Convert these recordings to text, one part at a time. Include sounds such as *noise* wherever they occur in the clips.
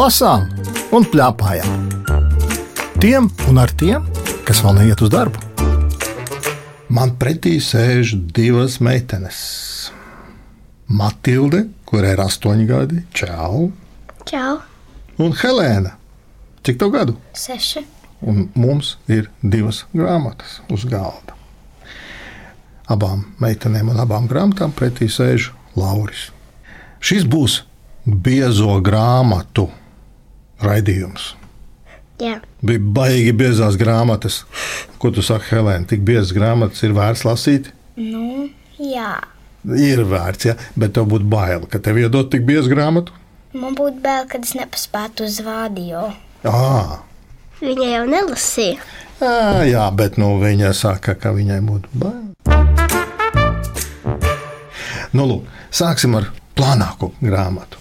lasām un plēpājām. Tiem un ar tiem, kas vēl neiet uz darbu. Man pretī sēž divas meitenes. Matilde, kurai ir astoņi gadi, čau, Čau, un Helēna. Cik tev gadu? seši. Un mums ir divas grāmatas uz galda. Abām meitenēm un abām grāmatām pretī sēž Lauris. Šis būs biezo grāmatu raidījums. Jā, Bija baigi biezās grāmatas. Ko tu saki, Helēna? Tik biezas grāmatas ir vērts lasīt? nu, jā. Ir vērts, ja? bet tev būtu bail, ka tev iedod tik biezu grāmatu. Man būtu bail, kad es nepaspētu uz. À, Viņa jau nelasīja. à, jā, bet nu, viņa saka, ka viņai būtu bail. Nu, lūk, sāksim ar plānāko grāmatu.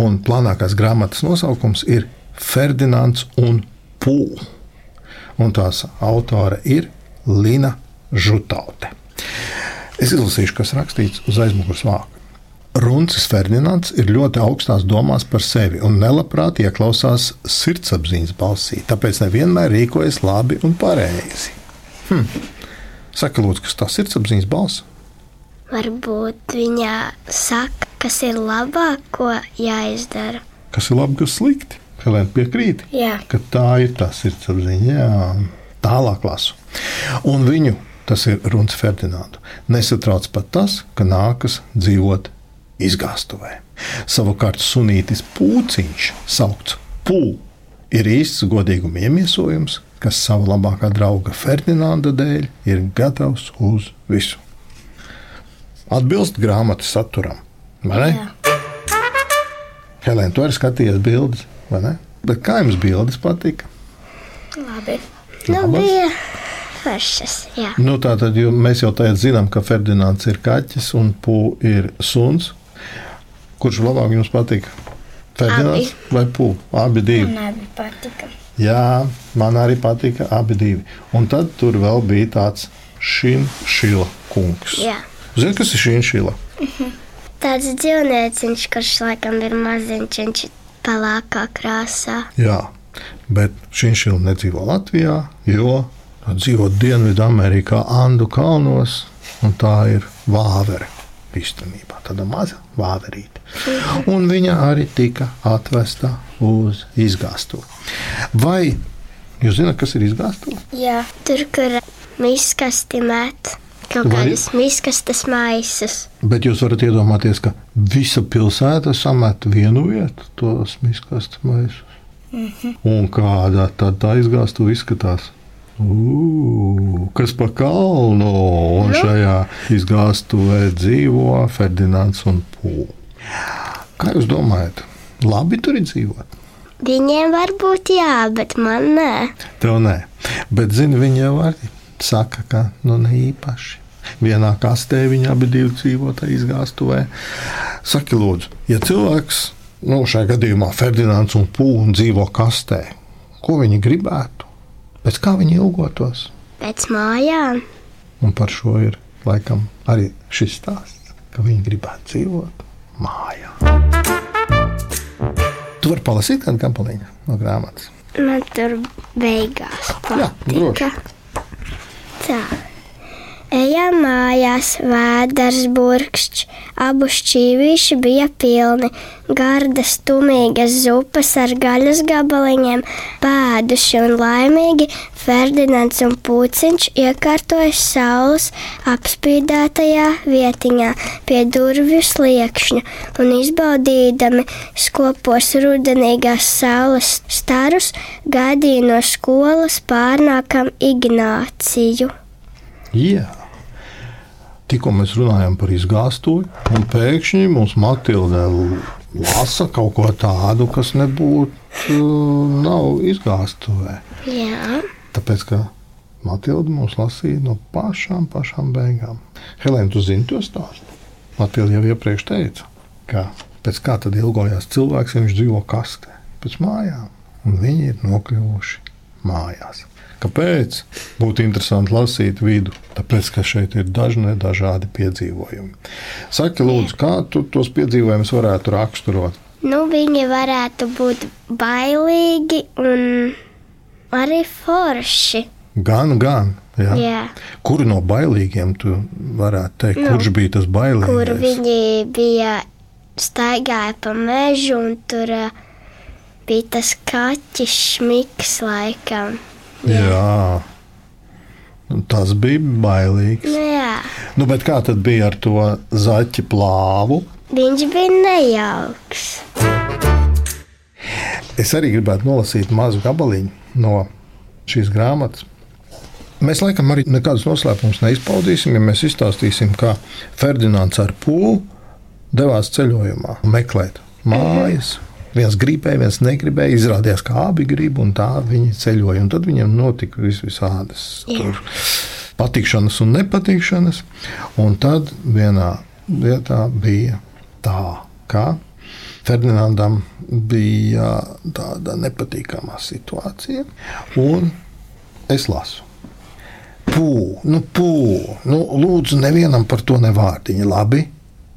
Un plānākās grāmatas nosaukums ir Ferdinands un Pūlis. Un tās autore ir Lina Žutaute. Es izlasīšu, kas rakstīts uz aizmugures vāka. Runcis Ferdinands ir ļoti augstās domās par sevi un nelabprāt ieklausās sirdsapziņas balsī, tāpēc nevienmēr rīkojas labi un pareizi. Hm. Saka, lūdzu, kas tā sirdsapziņas balss? Varbūt viņa saka, kas ir labāk, ko jāizdara. Kas ir labi, kas slikti? Helēna piekrīt, Jā, ka tā ir tā sirdsapziņa. Jā. Tālāk lasu. Un viņu, tas ir Runis Ferdinands, nesatrauc pat tas, ka nākas dzīvot izgāstuvē. Savukārt sunītis pūciņš, saukts Pū, ir īsts godīguma iemiesojums, kas sava labākā drauga Ferdinanda dēļ ir gatavs uz visu. Atbilst grāmatas saturam. Helēna, tu arī skatījies bildes, vai ne? Bet kā jums bildes patika? labi. Nu, bija foršas. Jā, Nu, tā tad jau, mēs jau tagad zinām, ka Ferdinands ir kaķis un Pū ir suns. Kurš labāk jums patika? Ferdinands vai Pū? Abi divi. man abi patika. Jā, man arī patika abi divi. Un tad tur vēl bija tāds šinšila kungs. Jā. Zini, kas ir šinšila? Tāds dzīvnieciņš, kurš laikam ir maziņš, viņš ir pelēkā krāsā. Jā, bet šinšila nedzīvo Latvijā, jo dzīvo Dienvidamerikā, Andu kalnos, un tā ir vāvere. Īstenībā tāda maza vāverīte. Un viņa arī tika atvesta uz izgāstu. Vai jūs zināt, kas ir izgāstu? Jā, tur, kur miskasti met kaut kādas miskastes maisas. Bet jūs varat iedomāties, ka visa pilsēta samet vienu vietu, tos miskastes maisus. Un kādā tad tā izgāstu izskatās? Ugh, kas pa kalnu? Un šajā izgāstuvē dzīvo Ferdinands un Pūlis. Kā jūs domājat, labi tur ir dzīvot? Viņiem var būt jā, bet man nē. Tev nē, bet zini, viņi jau arī saka, ka nu ne īpaši. Vienā kastē viņi abi dzīvo tajā izgāstuvē. Saki, lūdzu, ja cilvēks, nu, šajā gadījumā Ferdinands un Pūlis dzīvo kastē, ko viņi gribētu? Pēc kā viņi ilgotos? Pēc mājām. Un par šo ir laikam arī šis stāsts, ka viņi gribētu dzīvot mājā. Tu vari palasīt kādu gabaliņu no grāmatas. Man tur beigās Jā, droši. patika. Tā. Ejam mājās, vēders burkšķis, abu šķīvīši bija pilni, gardas, tumīgas zupas ar gaļas gabaliņiem, pēduši un laimīgi. Ferdinands un Pūciņš iekārtojas saules apspīdētajā vietiņā pie durvju sliekšņa un izbaudīdami skopos rudenīgās saules starus gaidīja no skolas pārnākam Ignāciju. Jā. Tikko mēs runājam par izgāstuvi, un pēkšņi mums Matilde lasa kaut ko tādu, kas nebūtu nav izgāstuvē. Jā, Tāpēc, ka Matilde mums lasīja no pašām, pašām beigām. Helēna, tu zini to stāstu? Matilde jau iepriekš teica, ka pēc kā tad ilgojās cilvēks, ja viņš dzīvo kastē, pēc mājām, un viņi ir nokļuvuši mājās. Kāpēc? Būtu interesanti lasīt vidu, tāpēc, ka šeit ir dažne dažādi piedzīvojumi. Saki, lūdzu, kā tu tos piedzīvojumus varētu raksturot? Nu, viņi varētu būt bailīgi un arī forši. Gan, gan. Jā. Jā. Kuru no bailīgiem tu varētu teikt, Nu, kurš bija tas bailīgais? Kur viņi bija staigāja pa mežu un tur bija tas kaķis šmiks laikam. Jā. Nu, Tas bija bailīgs. Nu, jā. Nu, bet kā tad bija ar to zaķi plāvu? Viņš bija nejauks. Es arī gribētu nolasīt mazu gabaliņu no šīs grāmatas. Mēs laikam arī nekādus noslēpumus neizpaudīsim, ja mēs izstāstīsim, kā Ferdinands ar pūli devās ceļojumā, meklēt mājas. Viens gribēja, viens negribēja. Izrādījās, ka abi grib, un tā viņi ceļoja. Un tad viņiem notika vis visādas patikšanas un nepatikšanas. Un tad vienā vietā bija tā, ka Ferdinandam bija tāda nepatīkama situācija, un es lasu. Pū, nu, pū, nu, lūdzu, nevienam par to nevārdiņu. Labi,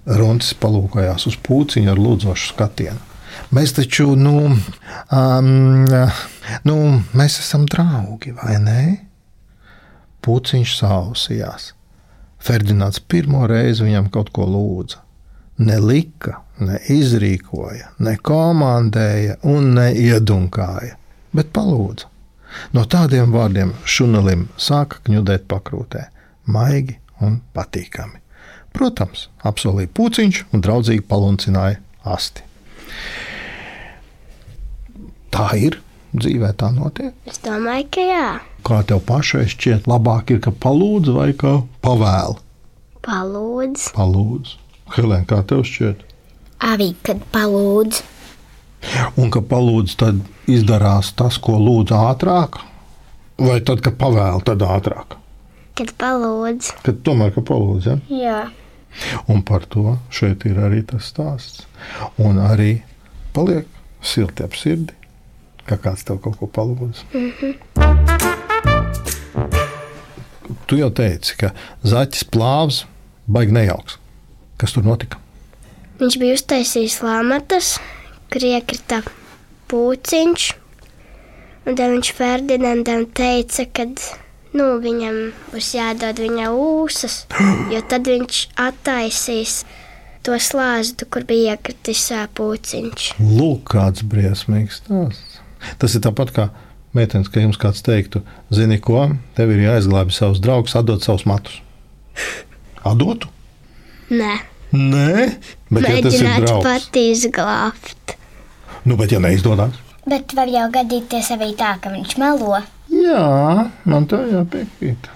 Runcis palūkojās uz pūciņu ar lūdzošu skatienu. Mēs taču, nu, um, nu, mēs esam draugi, vai ne? Pūciņš sausījās. Ferdinands pirmo reizi viņam kaut ko lūdza. Ne lika, ne izrīkoja, ne komandēja un ne iedunkāja, bet palūdza. No tādiem vārdiem šunelim sāka kņudēt pakrūtē, maigi un patīkami. Protams, apsolīja puciņš un draudzīgi paluncināja asti. Tā ir dzīvē, tā notiek. Es domāju, ka jā. Kā tev pašai šķiet, labāk ir, ka palūdz vai ka pavēl? Palūdz. Palūdz. Helēna, kā tev šķiet? Arī, kad palūdz. Un ka palūdz, tad izdarās tas, ko lūdz ātrāk, vai tad, kad pavēl, tad ātrāk? Kad palūdz. Kad tomēr, ka palūdz, ja? Jā. Un par to šeit ir arī tas stāsts. Un arī paliek silti ap sirdi, ka kāds tev kaut ko palūdz. Mm -hmm. Tu jau teici, ka zaķis plāvs baigi nejauks. Kas tur notika? Viņš bija uztaisījis lamatas, kur iekrita pūciņš. Un tad viņš Ferdinandam teica, ka nu, viņam būs jādod viņa ūsas, *gasps* jo tad viņš attaisīs to slāzdu, kur bija iekritis ā, pūciņš. Lūk, kāds briesmīgs stāsts. Tas ir tāpat kā meitenes, ka jums kāds teiktu, zini, ko tev ir jāizglābj savus draugus, atdot savus matus. Atdotu? Nē, Nē, bet ja tas ir mēģināt draugs, pat izglābt. nu, bet ja neizdodas, Bet var jau gadīties arī tā, ka viņš melo. jā, man tā jāpiekrīt.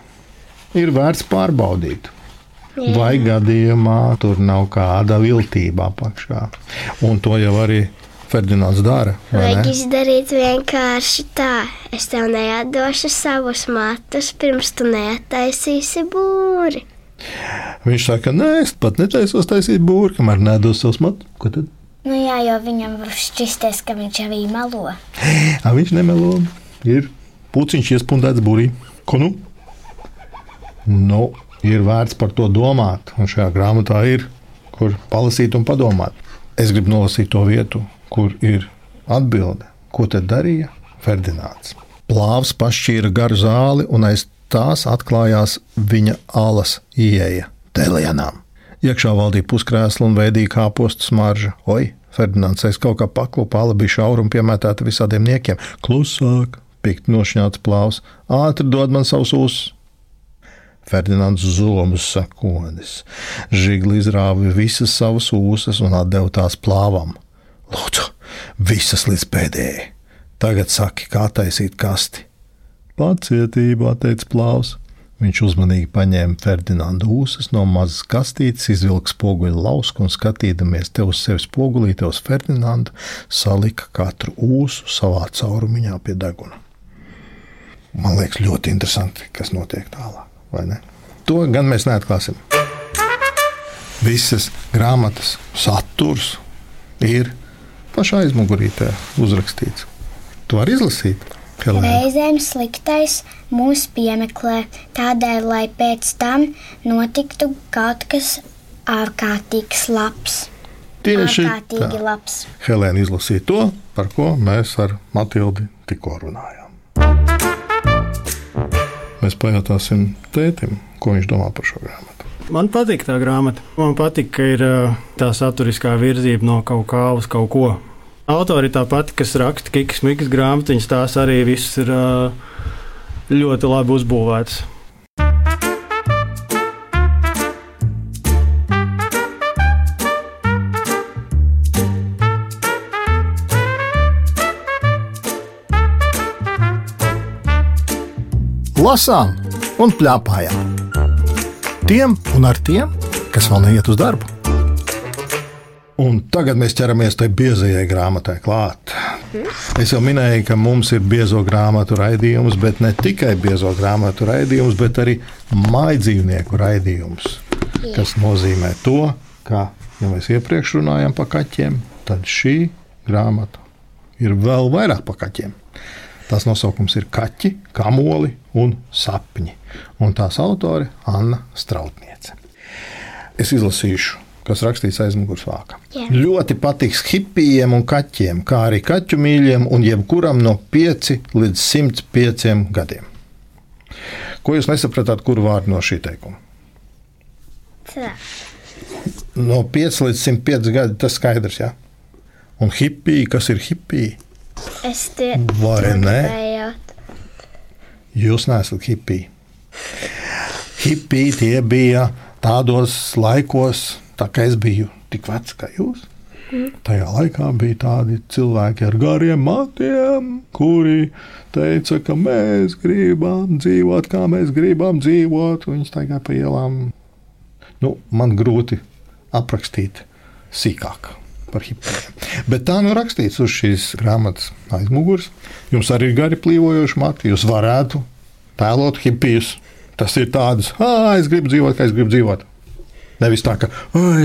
Ir vērts pārbaudīt. Jā. Vai gadījumā tur nav kāda viltība apakšā. Un to jau arī Ferdinands dara. vai Vajag izdarīt vienkārši tā. Es tev neatdošu savus matus, pirms tu neataisīsi būri. Viņš saka, nē, es pat netaisos taisīt būri, kamēr nedos savus matus. Ko tad? Nu jā, jo viņam var šķisties, ka viņš arī melo. A, viņš nemelo. Ir puciņš iespundēts būrī. Ko nu? Nu, ir vērts par to domāt. Un šajā grāmatā ir, kur palasīt un padomāt. Es gribu nolasīt to vietu, kur ir atbilde. Ko te darīja Ferdinands? Plāvs pašķīra garu zāli, un aiz tās atklājās viņa alas ieeja tēlēnām. Iekšā valdīja puskrēsla un veidīja kāpostu smarža. Oi, Ferdinands aiz kaut kā paklupa, ala bija šaura un piemētāta visādiem niekiem. Klusāk, pikt nošņāts plāvs, ātri dod man savus uzs. Ferdinands zomus sakodis. Žigli izrāva visas savas ūsas un atdeva tās plāvam. Lūdzu, visas līdz pēdējai. Tagad saki, kā taisīt kasti. Pacietība, teica plāvs. Viņš uzmanīgi paņēma Ferdinandu ūsas no mazas kastītes, izvilka spoguļu lausku un skatīdamies te uz sevis spogulīte uz Ferdinandu, salika katru ūsu savā caurumiņā pie deguna. Man liekas, ļoti interesanti, kas notiek tālāk. To gan mēs neatklāsim. Visas grāmatas saturs ir pašā aizmugurītē uzrakstīts. To var izlasīt. Helēna. Reizēm sliktais mūs piemeklē, tādēļ, lai pēc tam notiktu kaut kas ārkārtīgs labs. Tieši tā. labs. Helēna izlasīja to, par ko mēs ar Matildi tikko runājām. Mēs pajautāsim tētim, ko viņš domā par šo grāmatu. Man patīk tā grāmata. Man patīk, ka ir ā, tā saturiskā virzība no kaut kā uz kaut ko. Autori tā pati, kas raksta Kikas Mikas grāmatiņas, tās arī viss ir ā, ļoti labi uzbūvētas. Lasām un plēpājām. Tiem un ar tiem, kas vēl neiet uz darbu. Un tagad mēs ķeramies tai biezajai grāmatai klāt. Es jau minēju, ka mums ir biezo grāmatu raidījums, bet ne tikai biezo grāmatu raidījums, bet arī mājdzīvnieku raidījums. Tas nozīmē to, ka, ja mēs iepriekš runājām par kaķiem, tad šī grāmata ir vēl vairāk par kaķiem. Tās nosaukums ir Kaķi, Kamoli un Sapņi. Un tās autore Anna Strautniece. Es izlasīšu, kas rakstīts aiz muguras vāka. Jā. Ļoti patiks hipijiem un kaķiem, kā arī kaķu mīļiem un jebkuram no 5 līdz 105 gadiem. Ko jūs nesapratāt, kuru vārdu no šī teikuma? Tā. No 5 līdz 105 gadi tas skaidrs, jā. Un hipija, kas ir hipija? Es ne? gribēju. Jūs neesat hipiji. Hipiji tie bija tādos laikos, tā kā es biju tik vecs kā jūs. Tajā laikā bija tādi cilvēki ar gariem matiem, kuri teica, ka mēs gribam dzīvot, kā mēs gribam dzīvot. Viņi staigā pa ielām. Nu, man grūti aprakstīt sīkāk par hipijiem. Bet tā nu rakstīts uz šīs grāmatas aizmugures. Jums arī ir gari plīvojoši mati. Jūs varētu tēlot hipijus. Tas ir tāds, ah, es gribu dzīvot, kā es gribu dzīvot. Nevis tā, ka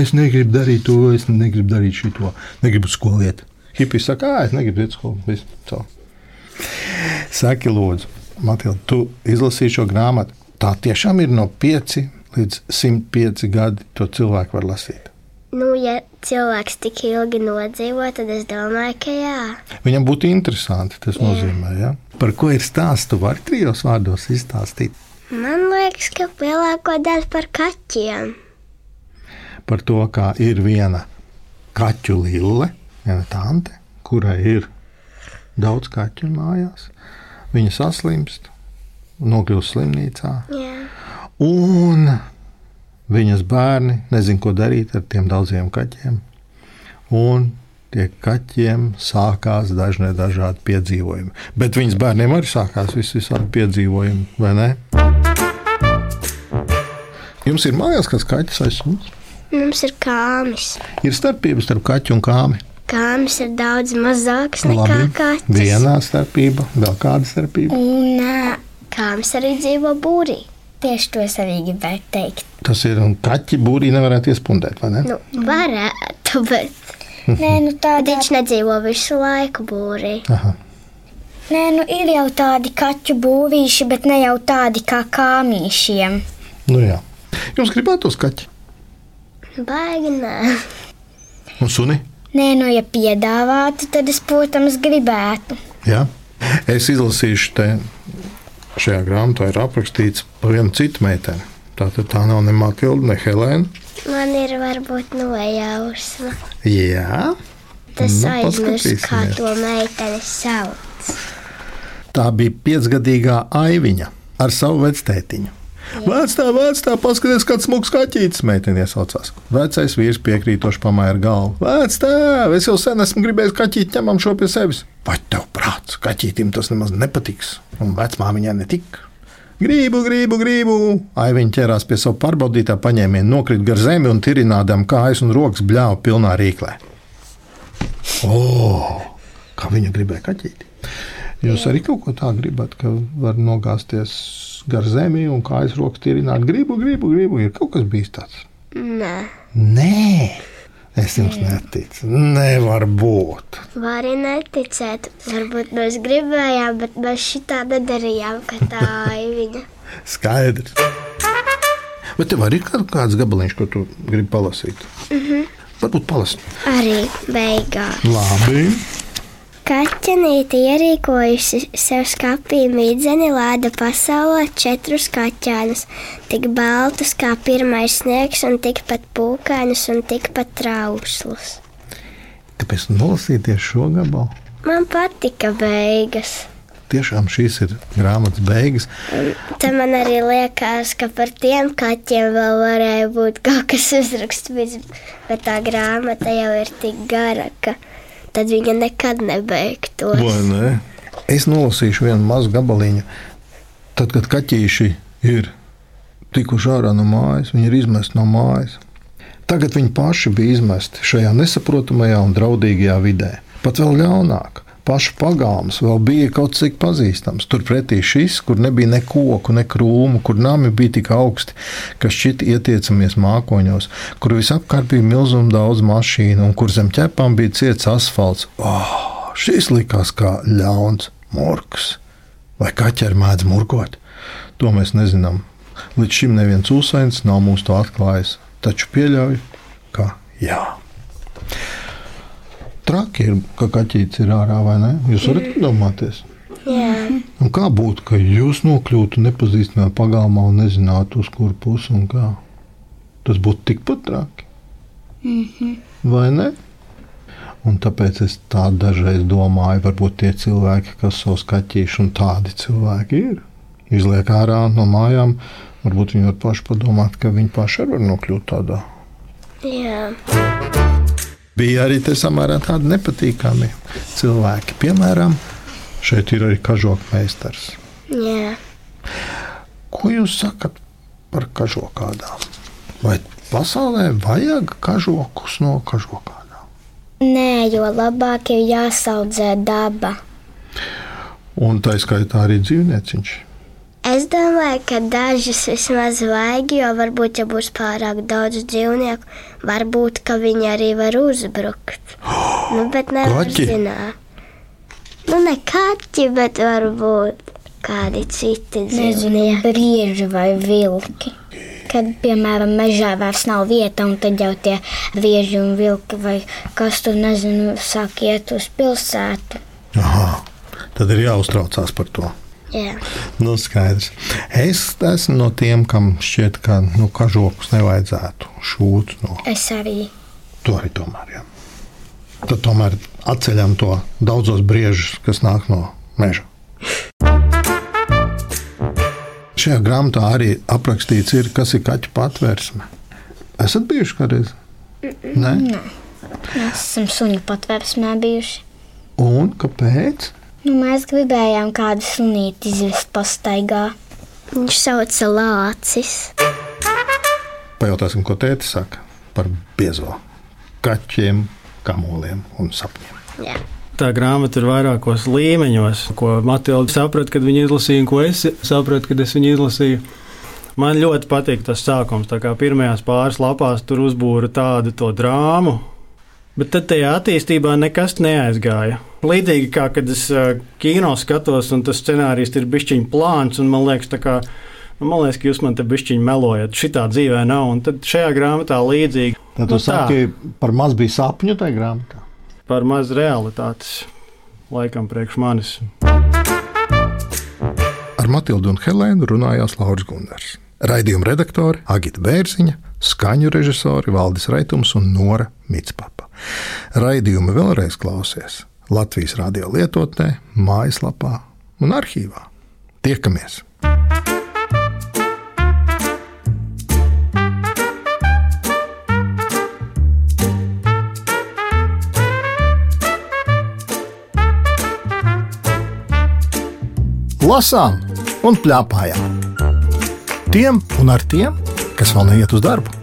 es negribu darīt to, es negribu darīt šo, negribu skoliet. Hipijs saka, es negribu iet tā. Saki, lūdzu, Matilda, tu izlasīji šo grāmatu. Tā tiešām ir no 5 līdz 105 gadi. To cilvēku var lasīt. Nu, ja cilvēks tik ilgi nodzīvo, tad es domāju, ka jā. Viņam būtu interesanti. Tas nozīmē, ja? par ko ir stāsts. Tu vari trijos vārdos izstāstīt Man liekas, ka lielāko daļu par kaķiem. par to, kā ir viena kaķu lille, viena tante, kurai ir daudz kaķu mājās. Viņa saslimst, nokļūst slimnīcā, Jā. un viņas bērni nezina, ko darīt ar tiem daudziem kaķiem. Un tie kaķiem sākās dažne dažādi piedzīvojumi. Bet viņas bērniem arī sākās vis visādi piedzīvojumi, vai ne? Jums ir mājās kāds kaķis aiz jums? Mums ir kāmis. Ir starpība starp kaķu un kāmi. Kāmis ir daudz mazāks nekā kaķis. Vienā starpība, vēl kāda starpība. Un Kāmis arī dzīvo būrī. Tieši to es arī gribēju teikt. Tas ir un kaķi būrī nevarētu iespundēt, vai ne? Nu, varētu, bet Nē, nu tādi viņš nedzīvo visu laiku būrī. Aha. Nē, nu ir jau tādi kaķu būvīši, bet ne jau tādi kā kāmīšiem. Nu, jā. Jums gribētos kaķi Baigi nē. un suni? Nē, nu ja piedāvātu, tad es, protams, gribētu. Jā. Es izlasīšu te šajā grāmatā ir aprakstīts par vienu citu meiteni. Tātad tā nav ne Matilda, ne Helēna. Man ir varbūt nojausma. Jā, Tas Nu, aizmirst, kā to meiteni sauc. tā bija piecgadīgā aiviņa ar savu vectētiņu. Vecā, vecā, paskatieties, kāds smūgs kaķītis meitene iesaucās. Vecais vīrs piekrītoši pamāja ar galvu. Vecā, es jau sen esmu gribējis kaķīti ņemam šo pie sevis. Vai tev prāts, kaķītim tas nemaz nepatiks? Un vecmāmiņai netika. Gribu, gribu, gribu. Aiviņa ķērās pie savu pārbaudītā paņēmiena, nokrita gar zemi un tirinādām kājas un rokas bļāva pilnā rīklē. O, kā viņa gribēja kaķīti. Jūs arī kaut ko tādu gribat, ka var nogāzties gar zemi un kājas rokas tirināt. Gribu, gribu, gribu. Ir kaut kas bijis tāds. Nē, Nē, es jums neticu. Nevar būt. var arī neticēt. Varbūt mēs gribējām, bet mēs šitā nedarījām, ka tā *laughs* ir viņa. Skaidrs. Bet tev arī ir kāds gabaliņš, ko tu gribi palasīt. Mm -hmm. Varbūt palast. Arī beigās. Labi. Kaķenīte ierīkojusi sev skapī midzeni, lāda pasaulē četrus kaķēnus, tik baltus kā pirmais sniegs, un tikpat pūkainus un tikpat trauslus. Kāpēc nolasīties šo gabalu? Man patika beigas. Tiešām šīs ir grāmatas beigas. Te man arī liekas, ka par tiem kaķiem vēl varēja būt kaut kas uzrakstīts, bet tā grāmata jau ir tik gara, ka tad viņa nekad nebeigtos. Vai ne? Es nolasīšu vienu mazu gabaliņu. Tad, kad kaķīši ir tikuši ārā no mājas, viņi ir izmesti no mājas. Tagad viņi paši bija izmesti šajā nesaprotamajā un draudīgajā vidē. Pat vēl ļaunāk. Pašu pagalms vēl bija kaut cik pazīstams. Turpretī šis, kur nebija ne koku, ne krūmu, kur nami bija tik augsti, ka šķiet ietiecamies mākoņos, kur visapkārt bija milzīgi daudz mašīnu un kur zem ķepām bija ciets asfalts. Oh, šis likās kā ļauns murgs. Vai kaķeri mēdz murgot? To mēs nezinām. Līdz šim neviens uzsains nav mums to atklājis, taču pieļauju, ka jā. Traki ir, ka kaķītis ir ārā vai ne? Jūs varat iedomāties. Kā būtu, ka jūs nokļūtu nepazīstamā pagalmā un nezinātu, uz kuru pusi un kā? Tas būtu tikpat traki. Mm -hmm. Vai ne? Un tāpēc es tā dažreiz domāju, varbūt tie cilvēki, kas savus kaķīšus un tādi cilvēki ir, izliek ārā no mājām, varbūt viņi var paši padomāt, ka viņi paši var nokļūt tādā. jā. Bija arī samērā tādi nepatīkami cilvēki. Piemēram, šeit ir arī kažoka meistars. jā. Ko jūs sakat par kažokādām? Vai pasaulē vajag kažokus no kažokādām? Nē, jo labāk ir jāsaudzē daba. Un tā skaitā arī dzīvnieciņš. Es domāju, ka dažus vismaz vajag, jo varbūt, ja būs pārāk daudz dzīvnieku, varbūt ka viņi arī var uzbrukt. *gasps* Nu, bet nevar Kaķi? zināt. Nu, ne kaķi, bet varbūt kādi citi dzīvnieki. brīži vai vilki. Kad, piemēram, mežā vairs nav vieta, un tad jau tie vieži un vilki vai kas tur, nezinu, sāk iet uz pilsētu. Aha, tad ir jāuztraucās par to. Jā. Nu, skaidrs. Es esmu no tiem, kam šķiet, ka nu, kažokus nevajadzētu šūt no Es arī. to arī tomēr. Jā. Tad tomēr atceļam to daudzos briežus, kas nāk no meža. Šajā grāmatā arī aprakstīts, ir, kas ir kaķu patvērsme. Esat bijuši kādreiz? Nē, Mēs esam suņu patvērsmē bijuši. un kāpēc? Nu, mēs gribējām kādu sunīti izvest pastaigā. Viņš sauca lācis. Pajautāsim, ko tēti saka par biezo kaķiem, kamoliem un sapņiem. Jā. Tā grāmata ir vairākos līmeņos, ko Matilda saprata, kad viņa izlasīja, un ko es sapratu, kad es viņu izlasīju. Man ļoti patīk tas sākums. Pirmajās pāris lapās tur uzbūra tādu to drāmu, bet tad tajā attīstībā nekas neaizgāja. Līdzīgi kā kad es kino skatos, un tas scenārijs ir bišķiņš plāns, un man liekas, tā kā, nu, man liekas, ka jūs man te bišķiņi melojat. Šitā dzīvē nav, un tad šajā grāmatā līdzīgi. Tad Nu tu saki, par maz bija sapņu tajā grāmatā. par maz realitātes, laikam, priekš manis. Ar Matildu un Helēnu runājās Lauris Gundars. Raidījuma redaktori Agita Bērziņa, skaņu režisori Valdis Raitums un Nora Mitspapa. Raidījumu vēlreiz klausies Latvijas radio lietotnē, mājaslapā un arhīvā. Tiekamies! Lasām un plēpājām. Tiem un ar tiem, kas vēl neiet uz darbu.